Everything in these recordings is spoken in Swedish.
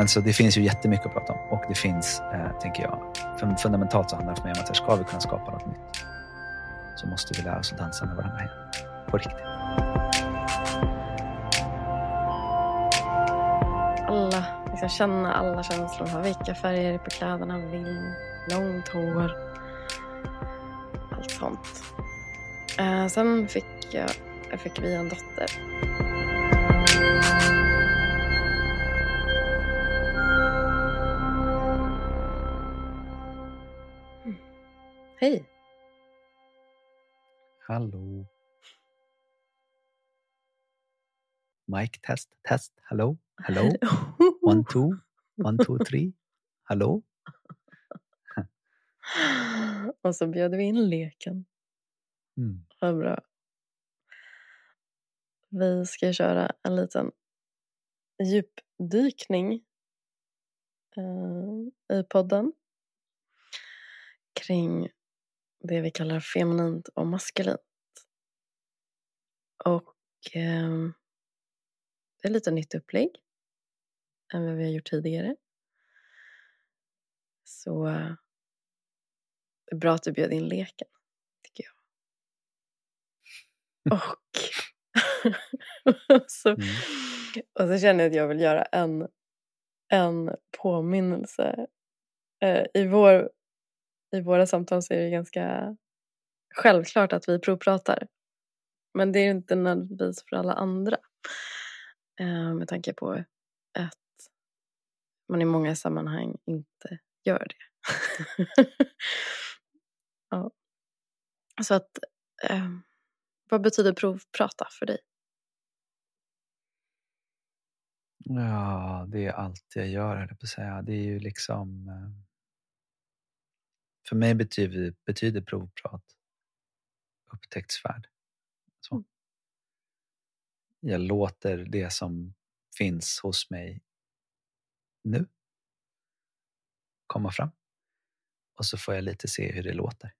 Men så det finns ju jättemycket att prata om och det finns, eh, tänker jag, fundamentalt så handlar det för mig om att här, ska vi kunna skapa något nytt så måste vi lära oss att dansa med varandra igen. På riktigt. Alla, liksom känna alla känslor, ha vilka färger på kläderna vill, långt hår, allt sånt. Eh, sen fick, jag, fick vi en dotter. Mic test, test. Hello, hello. One, two, one, two, three. Hallå. Och så bjöd vi in leken. Mm. Vad bra. Vi ska köra en liten djupdykning eh, i podden kring det vi kallar feminint och maskulint. Och eh, det är lite nytt upplägg än vad vi har gjort tidigare. Så det är bra att du bjöd in leken, tycker jag. Och, så, Mm. och så känner jag att jag vill göra en, en påminnelse. Eh, i, vår, I våra samtal så är det ganska självklart att vi provpratar. Men det är inte nödvändigtvis för alla andra. Eh, med tanke på att man i många sammanhang inte gör det. ja. Så att, eh, vad betyder provprata för dig? Ja, det är allt jag gör, höll jag på att säga. Det är ju liksom... Eh, för mig betyder, betyder provprat upptäcktsfärd. Jag låter det som finns hos mig nu komma fram. Och så får jag lite se hur det låter.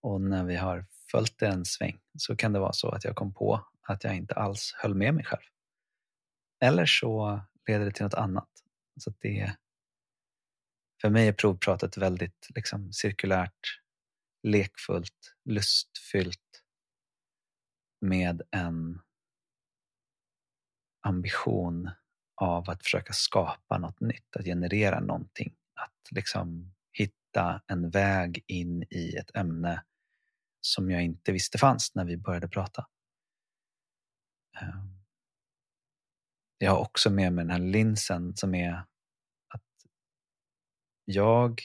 Och när vi har följt det en sväng så kan det vara så att jag kom på att jag inte alls höll med mig själv. Eller så leder det till något annat. Så att det, för mig är provpratet väldigt liksom, cirkulärt, lekfullt, lustfyllt med en ambition av att försöka skapa något nytt, att generera någonting. Att liksom hitta en väg in i ett ämne som jag inte visste fanns när vi började prata. Ehm. Jag har också med mig den här linsen som är att jag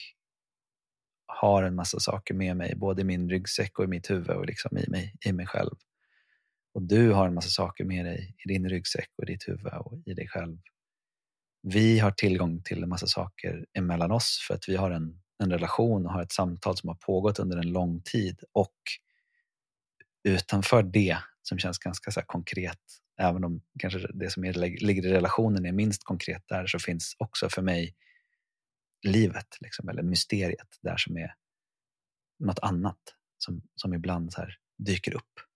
har en massa saker med mig, både i min ryggsäck och i mitt huvud och liksom i, mig, i mig själv. Och du har en massa saker med dig i din ryggsäck och i ditt huvud och i dig själv. Vi har tillgång till en massa saker emellan oss för att vi har en, en relation och har ett samtal som har pågått under en lång tid. Och utanför det, som känns ganska så konkret, även om kanske det som är, ligger i relationen är minst konkret där, så finns också för mig livet, liksom, eller mysteriet där som är något annat som, som ibland så här dyker upp.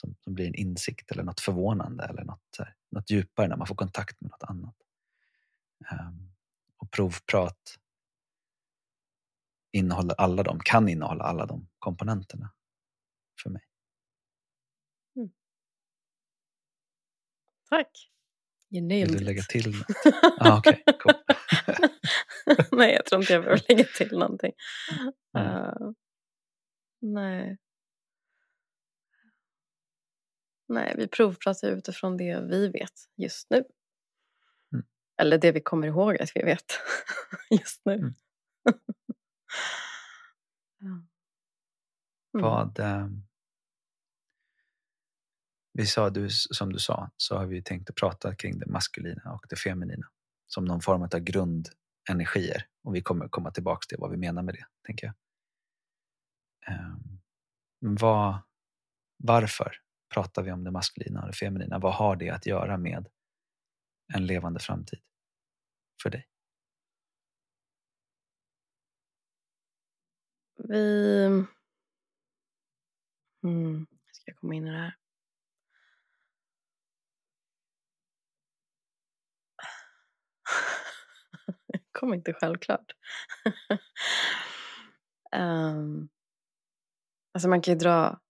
Som, som blir en insikt eller något förvånande eller något, här, något djupare när man får kontakt med något annat. Um, och provprat innehåller alla de, kan innehålla alla de komponenterna för mig. Mm. Tack. You nailed Vill du lägga till något? ah, okay, cool. nej, jag tror inte jag behöver lägga till någonting. Mm. Uh, nej. Nej, vi provpratar utifrån det vi vet just nu. Mm. Eller det vi kommer ihåg att vi vet just nu. Mm. ja. mm. Vad, eh, vi sa, du, som du sa, så har vi tänkt att prata kring det maskulina och det feminina som någon form av grundenergier. Och vi kommer komma tillbaka till vad vi menar med det, tänker jag. Um, vad, varför pratar vi om det maskulina och det feminina? Vad har det att göra med en levande framtid för dig? Vi... Mm, ska jag komma in i det här? kom inte självklart. um, alltså man kan ju dra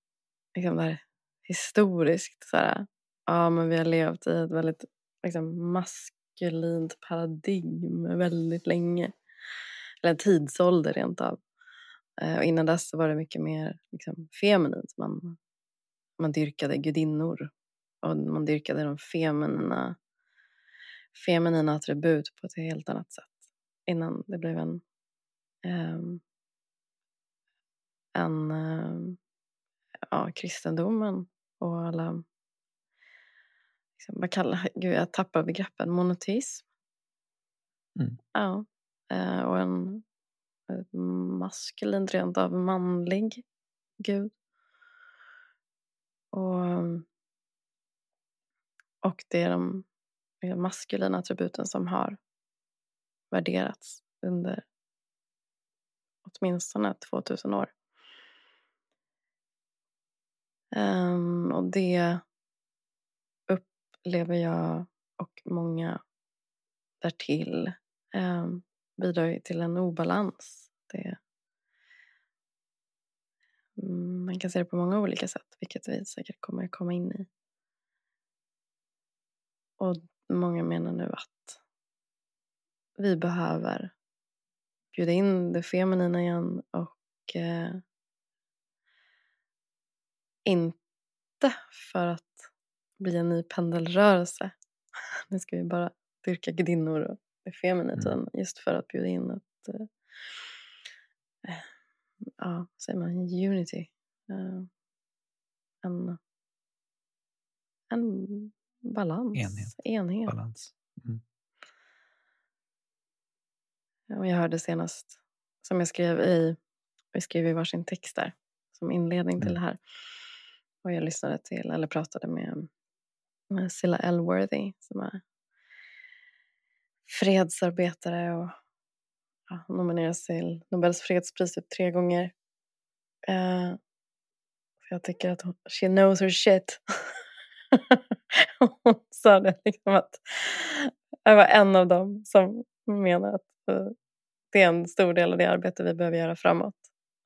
liksom där, historiskt. Så här, ja, men vi har levt i ett väldigt liksom, maskulint paradigm väldigt länge. Eller en tidsålder rent av. Eh, och innan dess var det mycket mer liksom, feminint. Man, man dyrkade gudinnor och man dyrkade de feminina, feminina attribut på ett helt annat sätt innan det blev en, um, en um, ja, kristendomen och alla liksom, vad kallar Gud, jag tappar begreppen. Monoteism. Mm. Ja. Uh, och en maskulin, rent av manlig gud. Och och det är de maskulina attributen som har värderats under åtminstone 2000 år. Um, och det upplever jag och många därtill um, bidrar till en obalans. Det, um, man kan se det på många olika sätt, vilket vi säkert kommer komma in i. Och många menar nu att vi behöver bjuda in det feminina igen och eh, inte för att bli en ny pendelrörelse. Nu ska vi bara dyrka gudinnor och det feminina mm. just för att bjuda in ett eh ja, säger man, unity. Uh, en, en balans. Enhet. Enhet. Balans. Mm. Och jag hörde senast, som jag skrev i, vi skrev i varsin text där, som inledning till mm. det här. Och jag lyssnade till, eller pratade med, eh, med Silla Elworthy som är fredsarbetare och ja, nomineras till Nobels fredspris typ tre gånger. Uh, jag tycker att hon, she knows her shit. hon sa det liksom att jag var en av dem som menar att uh, det är en stor del av det arbete vi behöver göra framåt.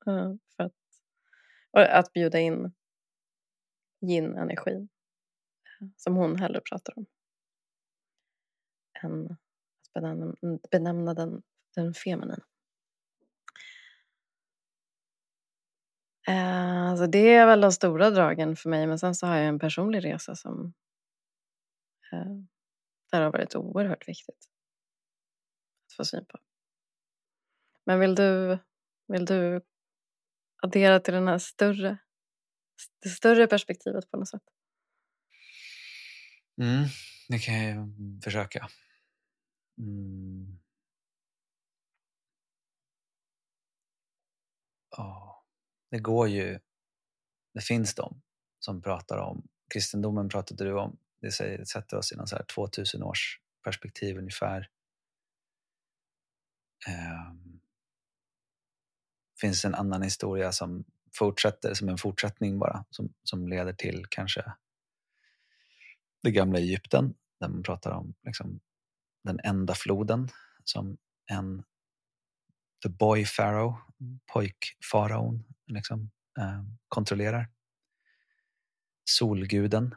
Uh, för att, och att bjuda in yin-energin eh, som hon hellre pratar om än att benämna, benämna den, den feminin. alltså eh, det är väl de stora dragen för mig men sen så har jag en personlig resa som eh, där har varit oerhört viktigt att få syn på. Men vill du, vill du addera till den här större, det större perspektivet på något sätt? Mm, det kan jag mm, försöka. Mm. Oh, det går ju... Det finns de som pratar om... Kristendomen pratade du om det sätter oss i någon så här 2000 års perspektiv ungefär. Um, finns en annan historia som fortsätter som en fortsättning bara som, som leder till kanske det gamla Egypten där man pratar om liksom, den enda floden som en the boy pharaoh, pojkfaraon, liksom, eh, kontrollerar. Solguden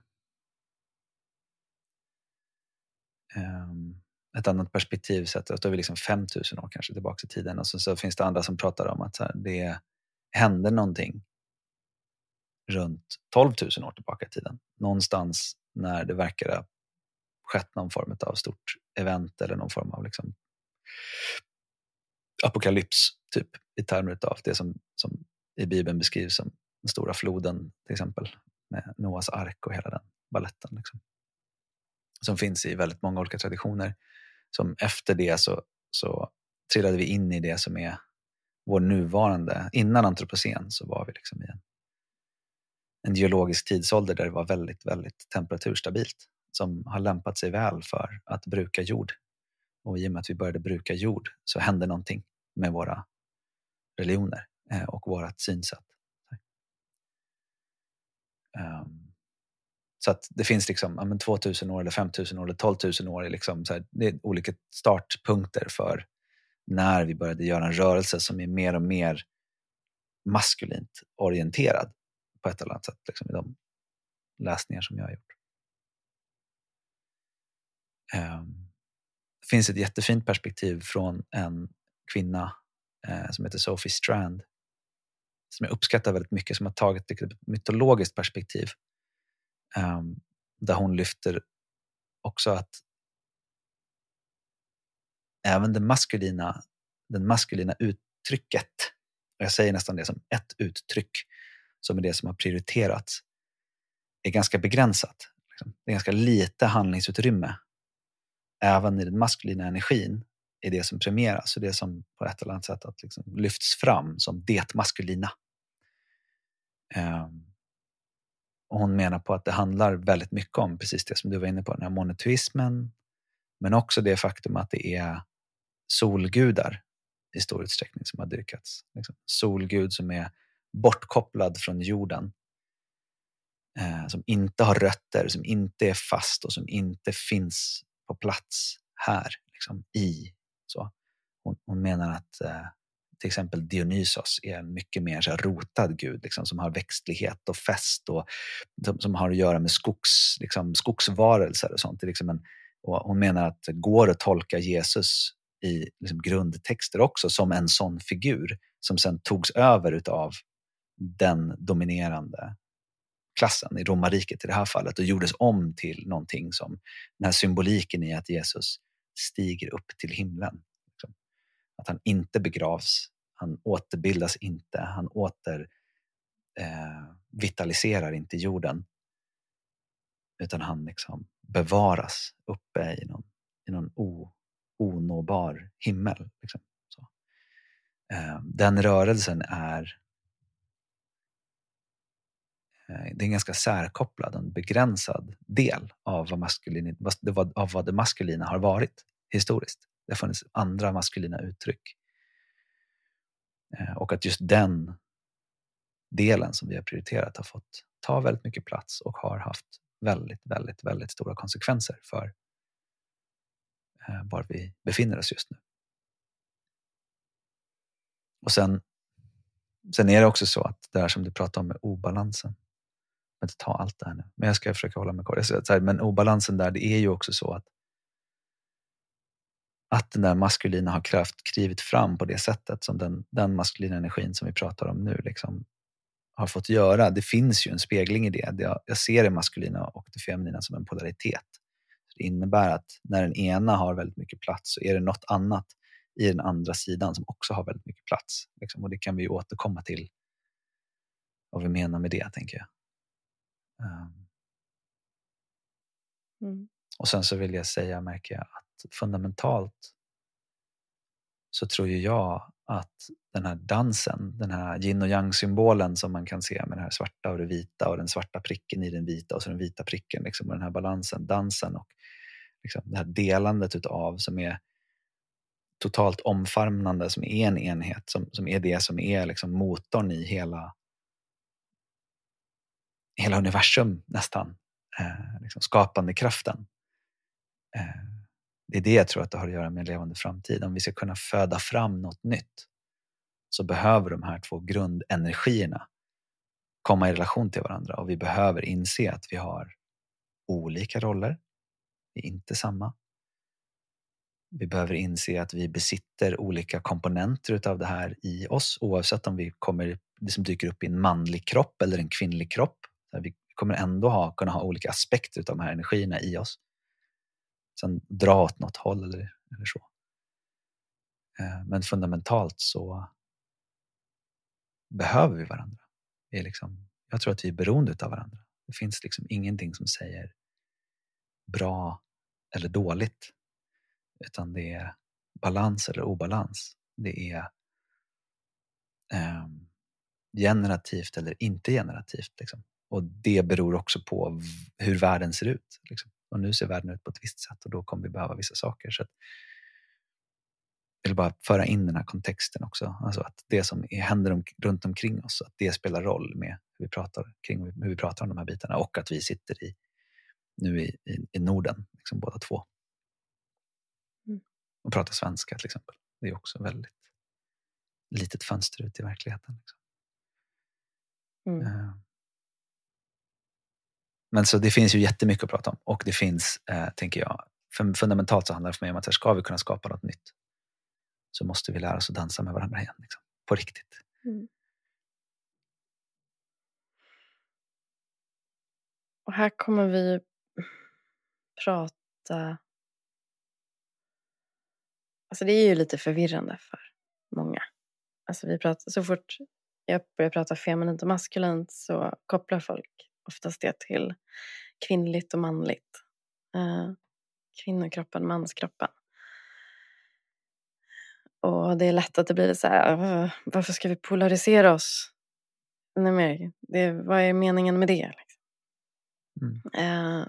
um, ett annat perspektiv sett, att då är vi liksom 5000 år kanske tillbaka i tiden och så, så finns det andra som pratar om att här, det hände någonting runt 12 000 år tillbaka i tiden. Någonstans när det verkar ha skett någon form av stort event eller någon form av liksom apokalyps typ, i termer av det som, som i Bibeln beskrivs som den stora floden till exempel med Noas ark och hela den balletten. Liksom som finns i väldigt många olika traditioner. Som efter det så, så trillade vi in i det som är vår nuvarande, innan antropocen så var vi liksom i en, en geologisk tidsålder där det var väldigt, väldigt temperaturstabilt som har lämpat sig väl för att bruka jord. Och i och med att vi började bruka jord så hände någonting med våra religioner eh, och vårt synsätt. Ehm, så att det finns liksom, ja, men 2000 år, eller 5000 år eller 12 000 år. Liksom, så här, det är olika startpunkter för när vi började göra en rörelse som är mer och mer maskulint orienterad på ett eller annat sätt liksom, i de läsningar som jag har gjort. Ehm, det finns ett jättefint perspektiv från en kvinna eh, som heter Sophie Strand som jag uppskattar väldigt mycket, som har tagit ett mytologiskt perspektiv. Ehm, där hon lyfter också att även det maskulina, den maskulina uttrycket, och jag säger nästan det som ett uttryck, som är det som har prioriterats, är ganska begränsat. Liksom. Det är ganska lite handlingsutrymme. Även i den maskulina energin är det som premieras och det som på ett eller annat sätt att liksom lyfts fram som det maskulina. Ehm, och hon menar på att det handlar väldigt mycket om precis det som du var inne på, den här monoteismen, men också det faktum att det är solgudar i stor utsträckning som har dyrkats. Liksom. Solgud som är bortkopplad från jorden, eh, som inte har rötter, som inte är fast och som inte finns på plats här, liksom, i. Så. Hon, hon menar att eh, till exempel Dionysos är en mycket mer så rotad gud liksom, som har växtlighet och fest och som, som har att göra med skogs, liksom, skogsvarelser och sånt. Det är liksom en, och hon menar att det går att tolka Jesus i liksom, grundtexter också som en sån figur som sen togs över utav den dominerande klassen i romarriket i det här fallet och gjordes om till någonting som den här symboliken i att Jesus stiger upp till himlen. Liksom. Att han inte begravs han återbildas inte, han åter eh, vitaliserar inte jorden. Utan han liksom bevaras uppe i någon, i någon o, onåbar himmel. Liksom. Så. Eh, den rörelsen är eh, det är en ganska särkopplad, en begränsad del av vad, maskulin, av vad det maskulina har varit historiskt. Det har funnits andra maskulina uttryck eh, och att just den delen som vi har prioriterat har fått ta väldigt mycket plats och har haft väldigt, väldigt, väldigt stora konsekvenser för Eh, var vi befinner oss just nu. Och sen, sen är det också så att det här som du pratar om med obalansen, jag vill inte ta allt det här nu, men jag ska försöka hålla mig kort. Men obalansen där, det är ju också så att att den där maskulina har kraft klivit fram på det sättet som den, den maskulina energin som vi pratar om nu liksom har fått göra. Det finns ju en spegling i det. Jag ser det maskulina och det feminina som en polaritet. Det innebär att när den ena har väldigt mycket plats så är det något annat i den andra sidan som också har väldigt mycket plats. Liksom. Och det kan vi återkomma till vad vi menar med det, tänker jag. Um. Mm. Och sen så vill jag säga, märker jag, att fundamentalt så tror ju jag att den här dansen, den här yin och yang-symbolen som man kan se med det här svarta och det vita och den svarta pricken i den vita och så den vita pricken liksom, och den här balansen, dansen och liksom, det här delandet utav som är totalt omfamnande, som är en enhet, som, som är det som är liksom motorn i hela, hela universum nästan. Eh, liksom skapande kraften. Eh, det är det jag tror att det har att göra med en levande framtid. Om vi ska kunna föda fram något nytt så behöver de här två grundenergierna komma i relation till varandra och vi behöver inse att vi har olika roller. Vi är inte samma. Vi behöver inse att vi besitter olika komponenter utav det här i oss oavsett om vi kommer, det som dyker upp i en manlig kropp eller en kvinnlig kropp. Vi kommer ändå ha, kunna ha olika aspekter utav de här energierna i oss sen dra åt något håll eller, eller så. Eh, men fundamentalt så behöver vi varandra. Vi är liksom, jag tror att vi är beroende av varandra. Det finns liksom ingenting som säger bra eller dåligt. Utan det är balans eller obalans. Det är eh, generativt eller inte generativt. Liksom. Och det beror också på hur världen ser ut. Liksom. Och nu ser världen ut på ett visst sätt och då kommer vi behöva vissa saker. Så jag vill bara föra in den här kontexten också. Alltså att det som händer om, runt omkring oss, att det spelar roll med hur vi pratar, kring hur vi pratar om de här bitarna och att vi sitter i, nu i, i, i Norden, liksom båda två. Mm. Och pratar svenska till exempel. Det är också väldigt litet fönster ut i verkligheten. Liksom. Mm. Men så det finns ju jättemycket att prata om och det finns, eh, tänker jag, för fundamentalt så handlar det för mig om att här, ska vi kunna skapa något nytt så måste vi lära oss att dansa med varandra igen. Liksom, på riktigt. Mm. Och här kommer vi prata... Alltså det är ju lite förvirrande för många. Alltså vi pratar, så fort jag börjar prata feminint och maskulint så kopplar folk oftast det till kvinnligt och manligt. Eh, kvinnokroppen, manskroppen. Och det är lätt att det blir så här, "Åh, varför ska vi polarisera oss? Nej, men det, vad är meningen med det? Liksom? Mm. Eh,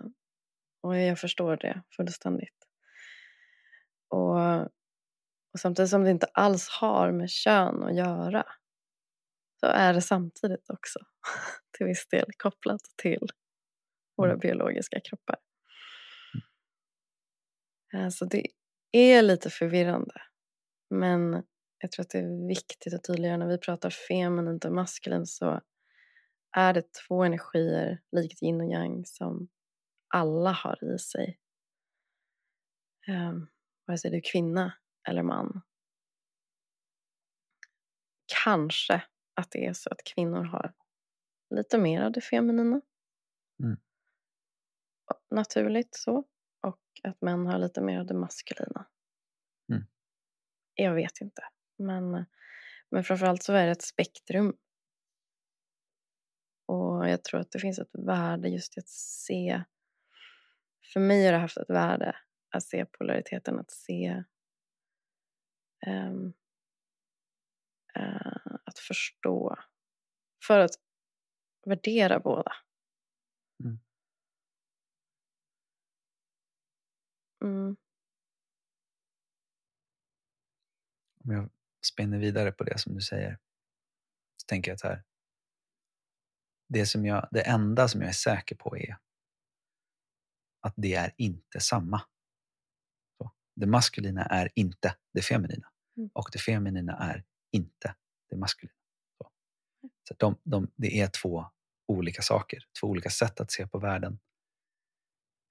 och jag förstår det fullständigt. Och, och samtidigt som det inte alls har med kön att göra så är det samtidigt också till viss del kopplat till våra Mm. biologiska kroppar. Eh, Så det är lite förvirrande. Men jag tror att det är viktigt att tydliggöra när vi pratar feminint och maskulint så är det två energier likt yin och yang som alla har i sig. Um, vare sig du är kvinna eller man. Kanske att det är så att kvinnor har lite mer av det feminina. Mm. Naturligt så. Och att män har lite mer av det maskulina. Mm. Jag vet inte. Men, men framförallt så är det ett spektrum. Och jag tror att det finns ett värde just i att se. För mig har det haft ett värde att se polariteten, att se ehm, eh, att förstå. För att värdera båda. Mm. Mm. Om jag spinner vidare på det som du säger så tänker jag så här. Det, som jag, det enda som jag är säker på är att det är inte samma. Så. Det maskulina är inte det feminina Mm. och det feminina är inte det maskulina. Så. Så de, de, det är två olika saker, två olika sätt att se på världen.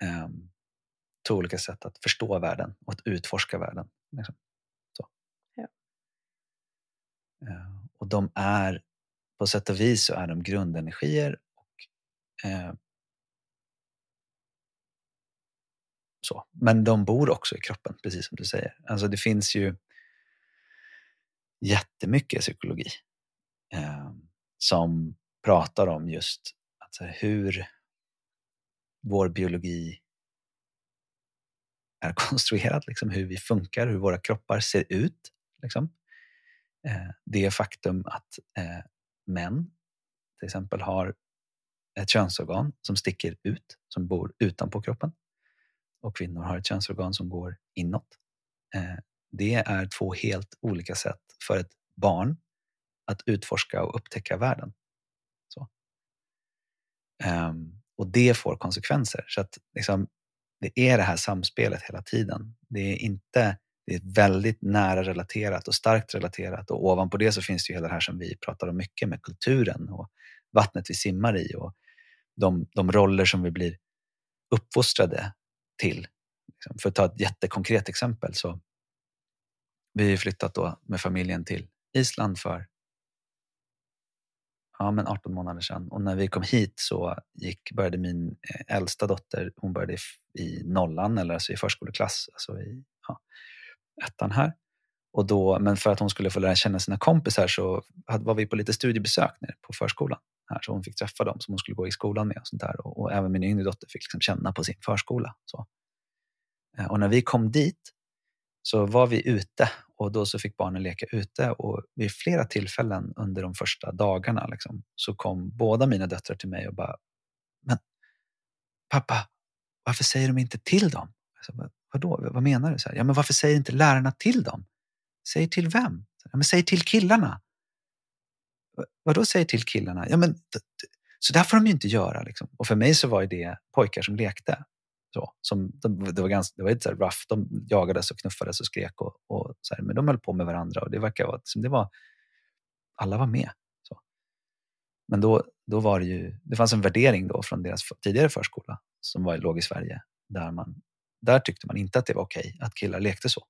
Ehm, två olika sätt att förstå världen och att utforska världen. Liksom. Så. Ja. Eh, och de är, på sätt och vis så är de grundenergier och eh, så. Men de bor också i kroppen, precis som du säger. Alltså det finns ju jättemycket psykologi eh, som pratar om just alltså hur vår biologi är konstruerad, liksom hur vi funkar, hur våra kroppar ser ut. Liksom. Eh, det faktum att eh, män till exempel har ett könsorgan som sticker ut, som bor utanpå kroppen och kvinnor har ett könsorgan som går inåt. Eh, det är två helt olika sätt för ett barn att utforska och upptäcka världen. Så. Um, och det får konsekvenser. Så att liksom, det är det här samspelet hela tiden. Det är inte det är väldigt nära relaterat och starkt relaterat och ovanpå det så finns det ju hela det här som vi pratar om mycket med kulturen och vattnet vi simmar i och de, de roller som vi blir uppfostrade till. Liksom, för att ta ett jättekonkret exempel så vi har flyttat då med familjen till Island för ja, men 18 månader sedan och när vi kom hit så gick, började min eh, äldsta dotter, hon började i i nollan eller alltså i förskoleklass, alltså i ja, ettan här. Och då, men för att hon skulle få lära känna sina kompisar så hade, var vi på lite studiebesök nere på förskolan. Här, så hon fick träffa dem som hon skulle gå i skolan med. Och sånt där. Och, och även min yngre dotter fick liksom känna på sin förskola. Så. Eh, och när vi kom dit så var vi ute och då så fick barnen leka ute och vid flera tillfällen under de första dagarna liksom, så kom båda mina döttrar till mig och bara Men pappa, varför säger de inte till dem? Jag sa, "Vad- Vadå, vad menar du? Så här, ja, men varför säger inte lärarna till dem? Säger till vem? Ja, men säg till killarna. Vadå säger till killarna? Ja, men, så där får de ju inte göra. Liksom. Och för mig så var det pojkar som lekte. Så, som, de, det var, ganska, det var lite rough. De jagades och knuffades och skrek. Och, och så här, men de höll på med varandra och det verkar vara, det var, alla var med. Så. Men då, då var det ju, det fanns en värdering då från deras tidigare förskola som var, låg i Sverige. Där, man, där tyckte man inte att det var okej att killar lekte så.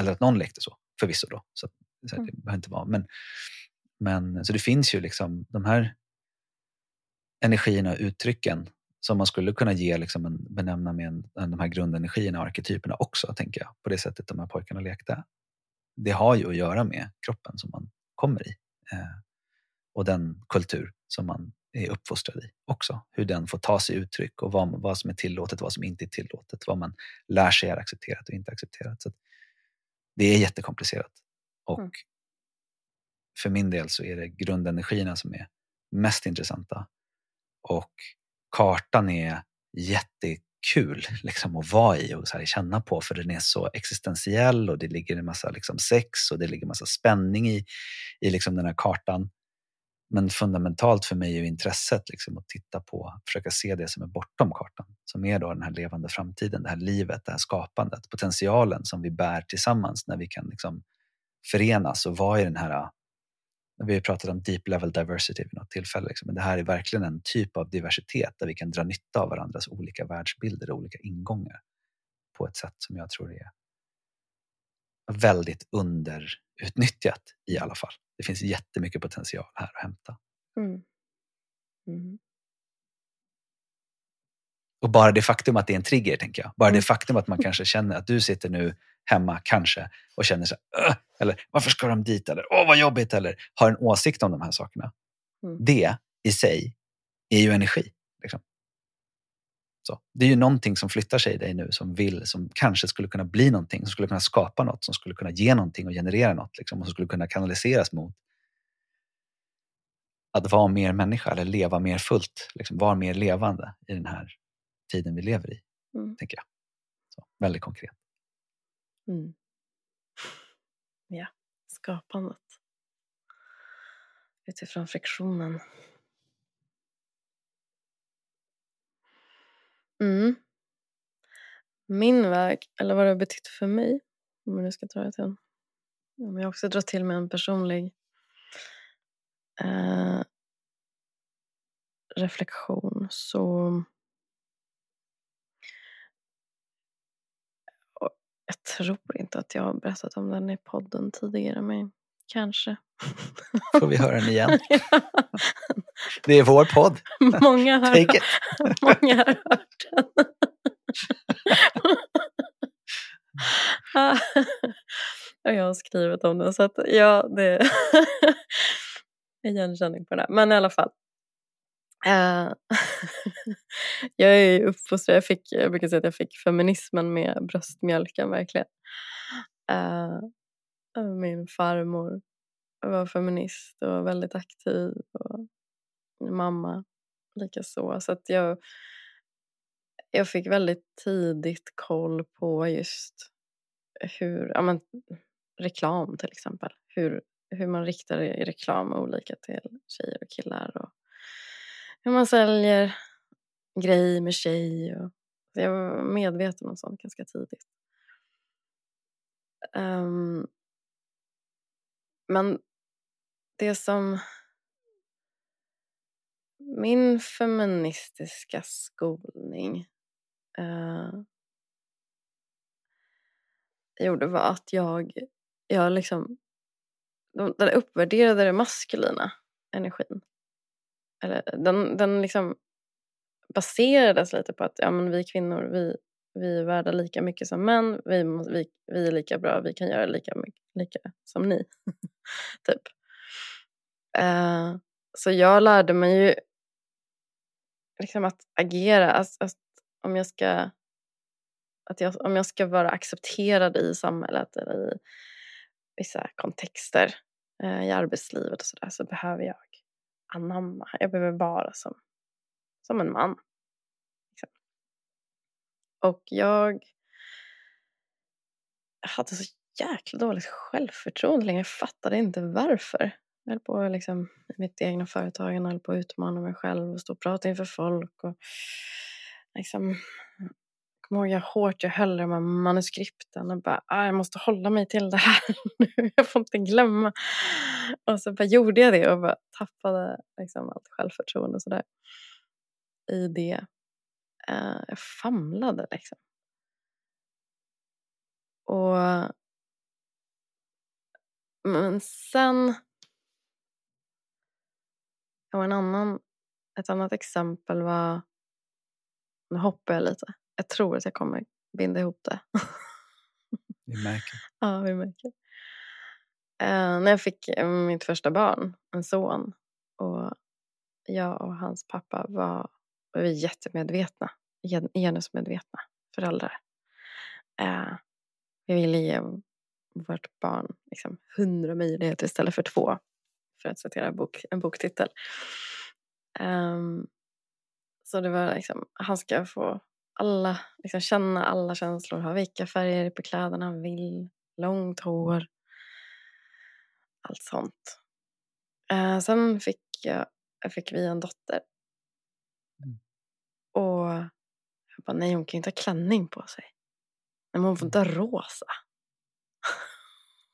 Eller att någon lekte så, förvisso då. Så, så det mm. inte vara. Men, men, så det finns ju liksom de här energierna och uttrycken som man skulle kunna ge liksom en, benämna med en, en, de här grundenergierna och arketyperna också, tänker jag, på det sättet de här pojkarna lekte. Det har ju att göra med kroppen som man kommer i eh, och den kultur som man är uppfostrad i också. Hur den får ta sig uttryck och vad, vad som är tillåtet, vad som inte är tillåtet, vad man lär sig är accepterat och inte accepterat. Så det är jättekomplicerat. Och mm. för min del så är det grundenergierna som är mest intressanta. Och kartan är jättekul liksom, att vara i och så här, känna på för den är så existentiell och det ligger en massa liksom, sex och det ligger en massa spänning i, i liksom, den här kartan. Men fundamentalt för mig är intresset liksom, att titta på, försöka se det som är bortom kartan. Som är då den här levande framtiden, det här livet, det här skapandet, potentialen som vi bär tillsammans när vi kan liksom, förenas och vara i den här vi har pratat om deep level diversity vid något tillfälle. Liksom. Men det här är verkligen en typ av diversitet där vi kan dra nytta av varandras olika världsbilder och olika ingångar på ett sätt som jag tror är väldigt underutnyttjat i alla fall. Det finns jättemycket potential här att hämta. Mm. Mm. Och bara det faktum att det är en trigger, tänker jag. Bara det mm. faktum att man kanske känner att du sitter nu hemma, kanske, och känner så här, eller varför ska de dit? Eller åh vad jobbigt! Eller har en åsikt om de här sakerna. Mm. Det i sig är ju energi. Liksom. Så, det är ju någonting som flyttar sig i dig nu som vill, som kanske skulle kunna bli någonting, som skulle kunna skapa något, som skulle kunna ge någonting och generera något. Liksom, och som skulle kunna kanaliseras mot att vara mer människa eller leva mer fullt, liksom, vara mer levande i den här tiden vi lever i. Mm. tänker jag. Så, väldigt konkret. Mm. Ja, skapandet. Utifrån friktionen. Mm. Min väg, eller vad det har betytt för mig, om jag nu ska dra det till om jag också drar till med en personlig eh, reflektion så Jag tror inte att jag har berättat om den i podden tidigare, men kanske. Får vi höra den igen? Det är vår podd. Många har, många har hört den. Och jag har skrivit om den, så att ja, det är igenkänning på det. Men i alla fall. Uh, jag är uppfostrad, jag, fick, jag brukar säga att jag fick feminismen med bröstmjölken verkligen. Uh, min farmor var feminist och väldigt aktiv och mamma likaså. Så att jag, jag fick väldigt tidigt koll på just hur, ja men, reklam till exempel. Hur, hur man riktar reklam olika till tjejer och killar. Och, hur man säljer grej med tjej. Och, så jag var medveten om sånt ganska tidigt. Um, men det som min feministiska skolning uh, gjorde var att jag, jag liksom, den uppvärderade den maskulina energin eller den, den liksom baserades lite på att ja, men vi kvinnor vi, vi är värda lika mycket som män, vi, vi, vi är lika bra, vi kan göra lika mycket lika som ni. typ. Uh, så jag lärde mig ju liksom att agera, att, att om jag ska att jag, om jag ska vara accepterad i samhället eller i vissa kontexter eh, i arbetslivet och sådär så behöver jag anamma. Jag behöver vara som, som en man. Liksom. Och jag hade så jäkla dåligt självförtroende länge. Jag fattade inte varför. Jag höll på liksom, i mitt egna företag, jag höll på att utmana mig själv och stå och prata inför folk. Och liksom, kommer ihåg hur hårt jag höll de här manuskripten och bara, ah, jag måste hålla mig till det här nu, jag får inte glömma. Och så bara gjorde jag det och bara tappade liksom, allt självförtroende och sådär i det. Uh, jag famlade liksom. Och men sen och en annan, ett annat exempel var, nu hoppar jag lite, jag tror att jag kommer binda ihop det. Vi märker. ja, vi märker. Uh, när jag fick mitt första barn, en son, och jag och hans pappa var, var vi jättemedvetna, genusmedvetna föräldrar. Uh, vi ville ge vårt barn liksom, hundra möjligheter istället för två. För att citera bok, en boktitel. Um, så det var liksom, han ska få alla, liksom, känna alla känslor, ha vilka färger på kläderna han vill, långt hår, allt sånt. Uh, sen fick, jag, fick vi en dotter. Mm. Och jag bara, nej hon kan ju inte ha klänning på sig. Nej, men hon får inte ha rosa.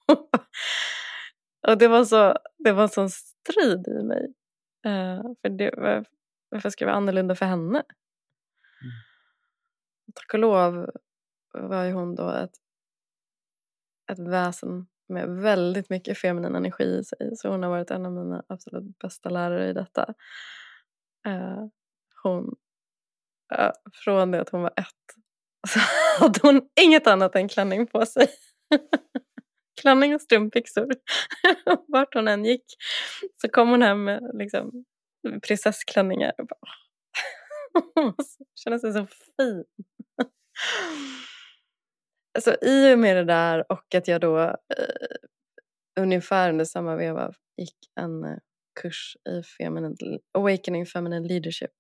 och det var, så, det var en sån strid i mig. Uh, för det, var, varför ska det vara annorlunda för henne? Tack och lov var ju hon då ett, ett väsen med väldigt mycket feminin energi i sig. Så hon har varit en av mina absolut bästa lärare i detta. Eh, hon, eh, från det att hon var ett så hade hon inget annat än klänning på sig. klänning och strumpbyxor. Vart hon än gick så kom hon hem med liksom, prinsessklänningar. Och bara, kände sig så fin. Så I och med det där och att jag då eh, ungefär under samma veva gick en eh, kurs i feminine, Awakening Feminine Leadership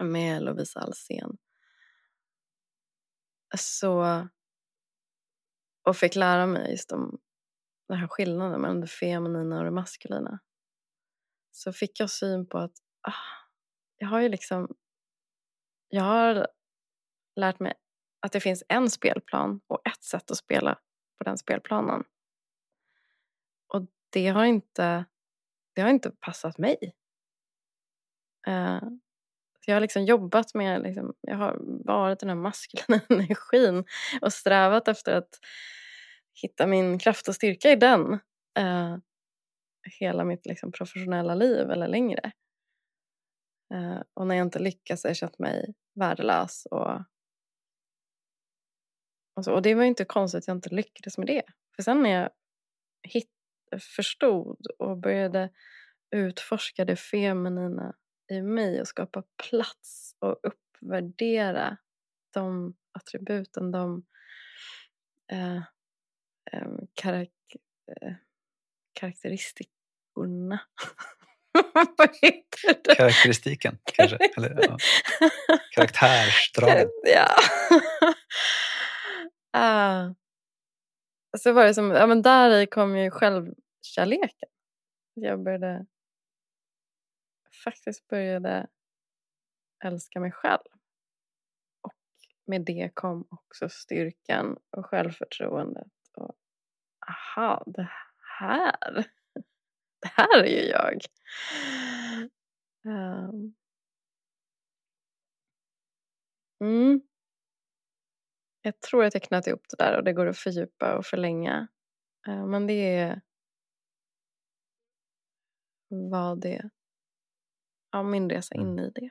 med Lovisa Alsen. Så och fick lära mig just om den här skillnaden mellan det feminina och det maskulina. Så fick jag syn på att ah, jag har ju liksom jag har lärt mig att det finns en spelplan och ett sätt att spela på den spelplanen. Och det har inte, det har inte passat mig. Uh, jag har liksom jobbat med, liksom, jag har varit den här maskulina energin och strävat efter att hitta min kraft och styrka i den uh, hela mitt liksom, professionella liv eller längre. Uh, och när jag inte lyckas har jag känt mig värdelös. Och, och, så. och det var inte konstigt att jag inte lyckades med det. För sen när jag hit, förstod och började utforska det feminina i mig och skapa plats och uppvärdera de attributen, de eh, eh, karak eh, karaktäristikorna. Vad heter det? Karaktäristiken kanske? Eller, ja. Karaktärsdragen. ja. Ah. så var det som, ja men där i kom ju självkärleken. Jag började faktiskt började älska mig själv. Och med det kom också styrkan och självförtroendet. Och, aha, det här, det här är ju jag. Um. Mm. Jag tror jag knöt ihop det där och det går att fördjupa och förlänga. Uh, men det är vad det ja, min resa in mm. i det.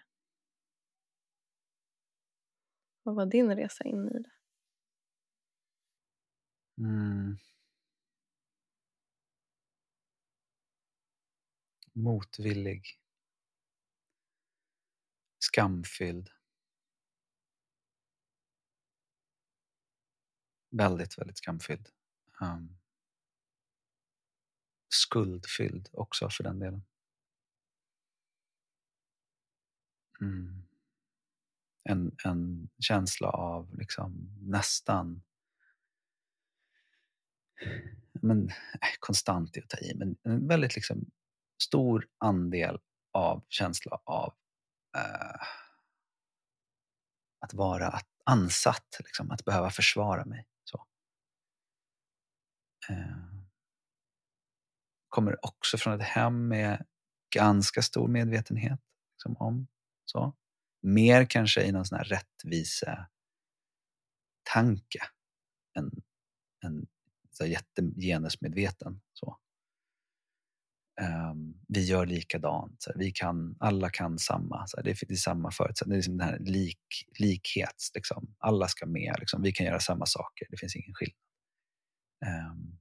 Vad var din resa in i det? Mm. Motvillig. Skamfylld. Väldigt, väldigt skamfylld. Um, skuldfylld också för den delen. Mm. En, en känsla av liksom nästan men, konstant är att ta i, men en väldigt liksom stor andel av känsla av eh, att vara att, ansatt, liksom, att behöva försvara mig. Eh, kommer också från ett hem med ganska stor medvetenhet liksom, om så. Mer kanske i någon sån här rättvise tanke än, än så jättegenusmedveten. Så. Um, vi gör likadant, så vi kan, alla kan samma, så det, är, det är samma förutsättningar, det är liksom den här lik, likhet, liksom. alla ska med, liksom. vi kan göra samma saker, det finns ingen skillnad. Ehm.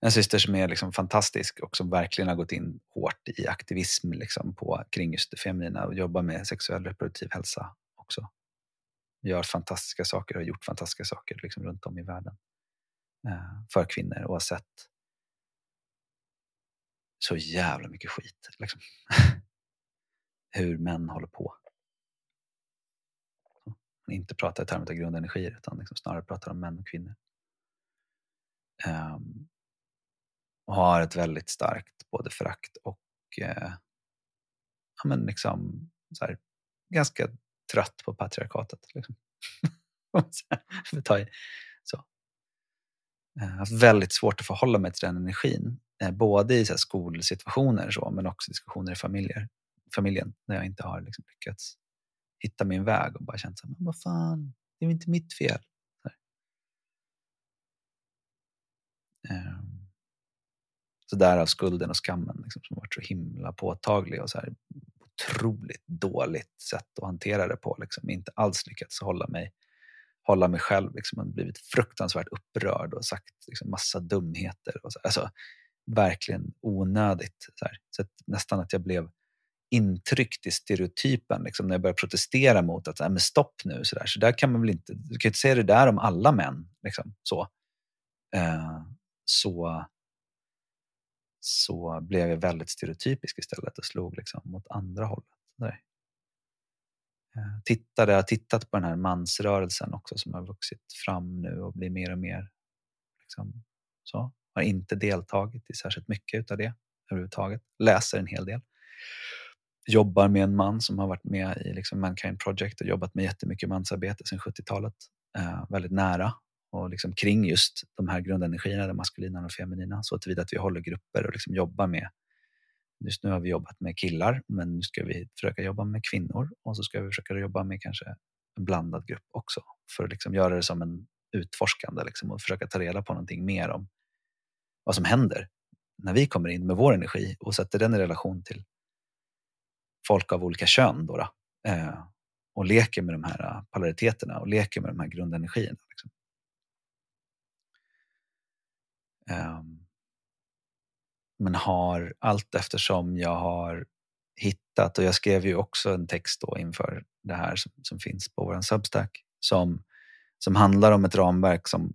En syster som är liksom fantastisk och som verkligen har gått in hårt i aktivism liksom på, kring just det feminina och jobbar med sexuell reproduktiv hälsa också. Gör fantastiska saker och har gjort fantastiska saker liksom runt om i världen eh, för kvinnor och har sett så jävla mycket skit. Liksom. Hur män håller på. Inte pratar i termer av grundenergier utan liksom snarare pratar om män och kvinnor. Um, och har ett väldigt starkt både förakt och uh, ja, men liksom, så här, ganska trött på patriarkatet. Liksom. så. Jag har haft väldigt svårt att förhålla mig till den energin. Eh, både i så här, skolsituationer så, men också diskussioner i familjer, familjen när jag inte har liksom, lyckats hitta min väg och bara känt så här, men vad fan, det är inte mitt fel. Ehm. Så, därav skulden och skammen liksom, som varit så himla påtaglig och så här otroligt dåligt sätt att hantera det på. Liksom. Inte alls lyckats hålla mig, hålla mig själv. Liksom. Jag blivit fruktansvärt upprörd och sagt liksom, massa dumheter. Och så. Alltså, verkligen onödigt. Så, så att nästan att jag blev intryckt i stereotypen liksom, när jag började protestera mot att men stopp nu, så där. så där kan man väl inte, du kan inte säga det där om alla män. Liksom, så. Eh, så så blev jag väldigt stereotypisk istället och slog liksom mot andra hållet. Där. Jag eh, tittade, jag har tittat på den här mansrörelsen också som har vuxit fram nu och blir mer och mer liksom, så. Har inte deltagit i särskilt mycket av det överhuvudtaget. Läser en hel del. Jobbar med en man som har varit med i liksom Mankind Project och jobbat med jättemycket mansarbete sedan 70-talet. Eh, väldigt nära och liksom kring just de här grundenergierna, det maskulina och feminina, så tillvida att vi håller grupper och liksom jobbar med Just nu har vi jobbat med killar, men nu ska vi försöka jobba med kvinnor och så ska vi försöka jobba med kanske en blandad grupp också för att liksom göra det som en utforskande liksom, och försöka ta reda på någonting mer om vad som händer när vi kommer in med vår energi och sätter den i relation till folk av olika kön då, då eh, och leker med de här eh, polariteterna och leker med de här grundenergierna. Liksom. Ehm, men har allt eftersom jag har hittat, och jag skrev ju också en text då inför det här som, som finns på vår Substack, som, som handlar om ett ramverk som,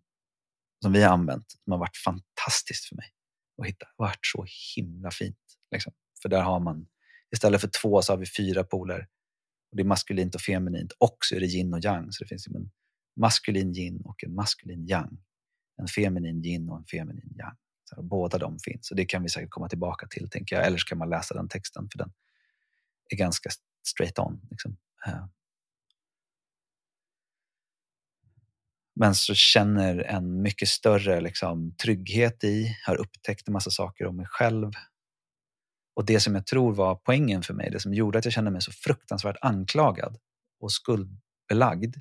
som vi har använt, som har varit fantastiskt för mig att hitta. Det har varit så himla fint. Liksom. För där har man, istället för två så har vi fyra poler. Och det är maskulint och feminint och så är det yin och yang. Så det finns en maskulin yin och en maskulin yang en feminin yin och en feminin yang. Så båda de finns och det kan vi säkert komma tillbaka till, tänker jag. Eller så kan man läsa den texten för den är ganska straight on. Liksom. Eh. Men så känner en mycket större liksom, trygghet i, har upptäckt en massa saker om mig själv. Och det som jag tror var poängen för mig, det som gjorde att jag kände mig så fruktansvärt anklagad och skuldbelagd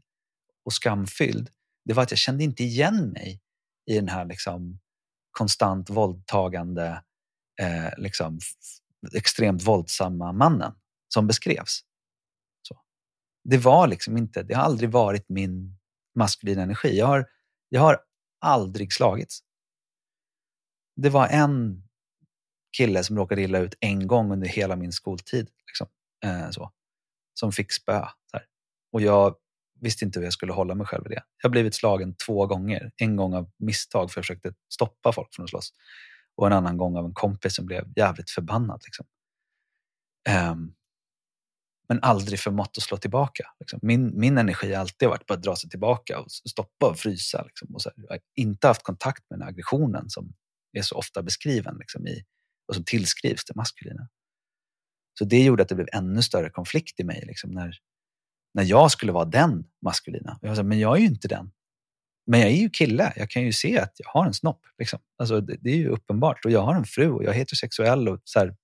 och skamfylld, det var att jag kände inte igen mig i den här liksom konstant våldtagande, eh, liksom extremt våldsamma mannen som beskrevs. Så. Det var liksom inte, det har aldrig varit min maskulina energi. Jag har, jag har aldrig slagits. Det var en kille som råkade illa ut en gång under hela min skoltid. Liksom, eh, så, som fick spö. Och jag visste inte hur jag skulle hålla mig själv i det. Jag har blivit slagen två gånger. En gång av misstag för jag försökte stoppa folk från att slåss. Och en annan gång av en kompis som blev jävligt förbannad. Liksom. Um, men aldrig förmått att slå tillbaka. Liksom. Min, min energi har alltid varit på att dra sig tillbaka och stoppa och frysa. Liksom. Och så jag har inte haft kontakt med den aggressionen som är så ofta beskriven liksom, i, och som tillskrivs det maskulina. Så det gjorde att det blev ännu större konflikt i mig liksom, när, när jag skulle vara den maskulina. Jag sa, men jag är ju inte den. Men jag är ju kille. Jag kan ju se att jag har en snopp. Liksom. Alltså, det, det, är ju uppenbart. Och jag har en fru och jag är heterosexuell och så här,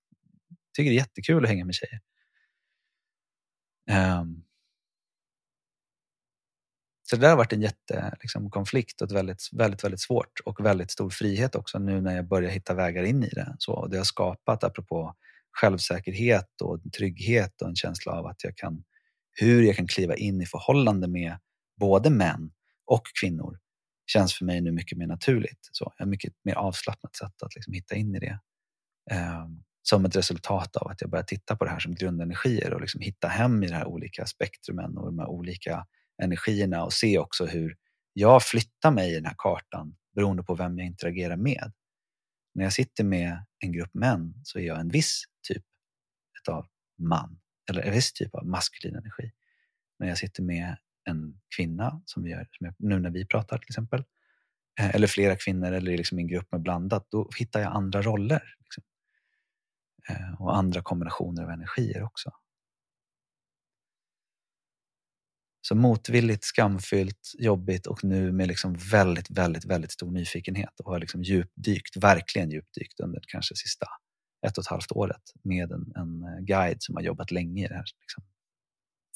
tycker det är jättekul att hänga med tjejer. Um, så det där har varit en jättekonflikt liksom, och ett väldigt, väldigt, väldigt svårt och väldigt stor frihet också nu när jag börjar hitta vägar in i det. Så det har skapat, apropå självsäkerhet och trygghet och en känsla av att jag kan, hur jag kan kliva in i förhållande med både män och kvinnor känns för mig nu mycket mer naturligt. Så jag har mycket mer avslappnat sätt att liksom hitta in i det. Eh, som ett resultat av att jag börjar titta på det här som grundenergier och liksom hitta hem i de här olika spektrumen och de här olika energierna och se också hur jag flyttar mig i den här kartan beroende på vem jag interagerar med. När jag sitter med en grupp män så är jag en viss typ av man eller en viss typ av maskulin energi. När jag sitter med en kvinna, som vi gör som nu när vi pratar till exempel, eh, eller flera kvinnor eller liksom en grupp med blandat, då hittar jag andra roller. Liksom. Eh, och andra kombinationer av energier också. Så motvilligt, skamfyllt, jobbigt och nu med liksom väldigt, väldigt, väldigt stor nyfikenhet och har liksom djupdykt, verkligen djupdykt under kanske sista ett och ett halvt året med en, en eh, guide som har jobbat länge i det här liksom,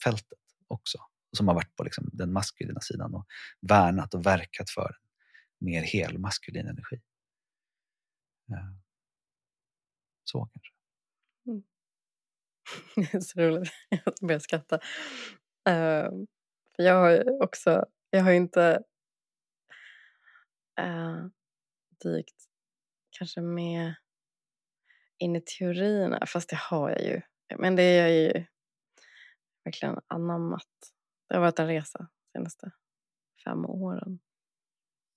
fältet också. Och som har varit på liksom, den maskulina sidan och värnat och verkat för mer hel maskulin energi. Ja. Så kanske. Mm. Det är så roligt, jag börjar skratta. Uh, för jag har också, jag har inte uh, dykt kanske med in i teorierna, fast det har jag ju. Men det är jag ju verkligen anammat. Det har varit en resa de senaste fem åren.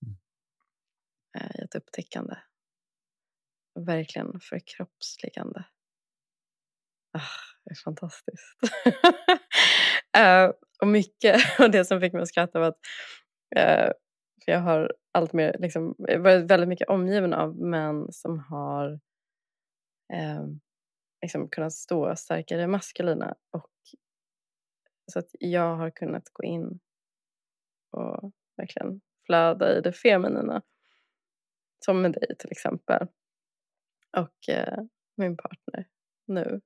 Mm. I ett upptäckande. Verkligen förkroppsligande. Ah, det är fantastiskt. uh, och mycket av det som fick mig att skratta var att uh, för jag har allt mer, liksom, eh, varit väldigt mycket omgiven av män som har uh, liksom kunnat stå starkare maskulina och så att jag har kunnat gå in och verkligen flöda i det feminina. Som med dig till exempel. Och min partner nu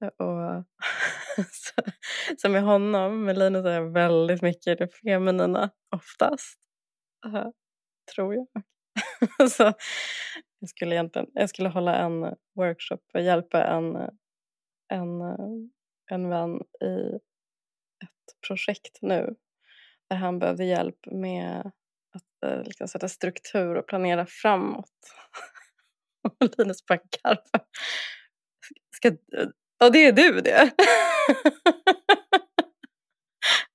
och så, så med honom, med Linus, är jag väldigt mycket det feminina oftast. Uh, tror jag. så jag skulle egentligen jag skulle hålla en workshop och hjälpa en, en, en vän i ett projekt nu där han behövde hjälp med att uh, liksom sätta struktur och planera framåt. och Linus bara garvade. Ska, Ja, det är du det.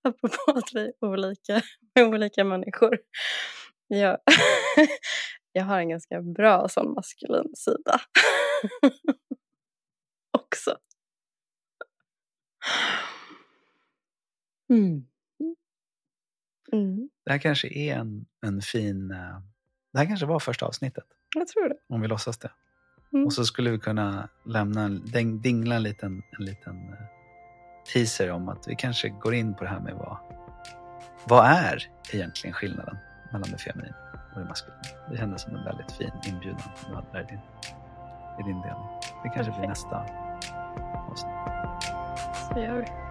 Apropå att vi är olika, olika människor. Jag, jag har en ganska bra sån maskulin sida. Också. Mm. Mm. Det här kanske är en, en fin... Eh, det här kanske var första avsnittet. Jag tror det. Om vi låtsas det. Mm. Och så skulle vi kunna lämna en, dingla en liten, en liten eh, teaser om att vi kanske går in på det här med vad, vad är egentligen skillnaden mellan det feminina och det maskulina. Det kändes som en väldigt fin inbjudan du hade där i din, i din del. Det kanske Perfekt. blir nästa avsnitt. Så gör vi.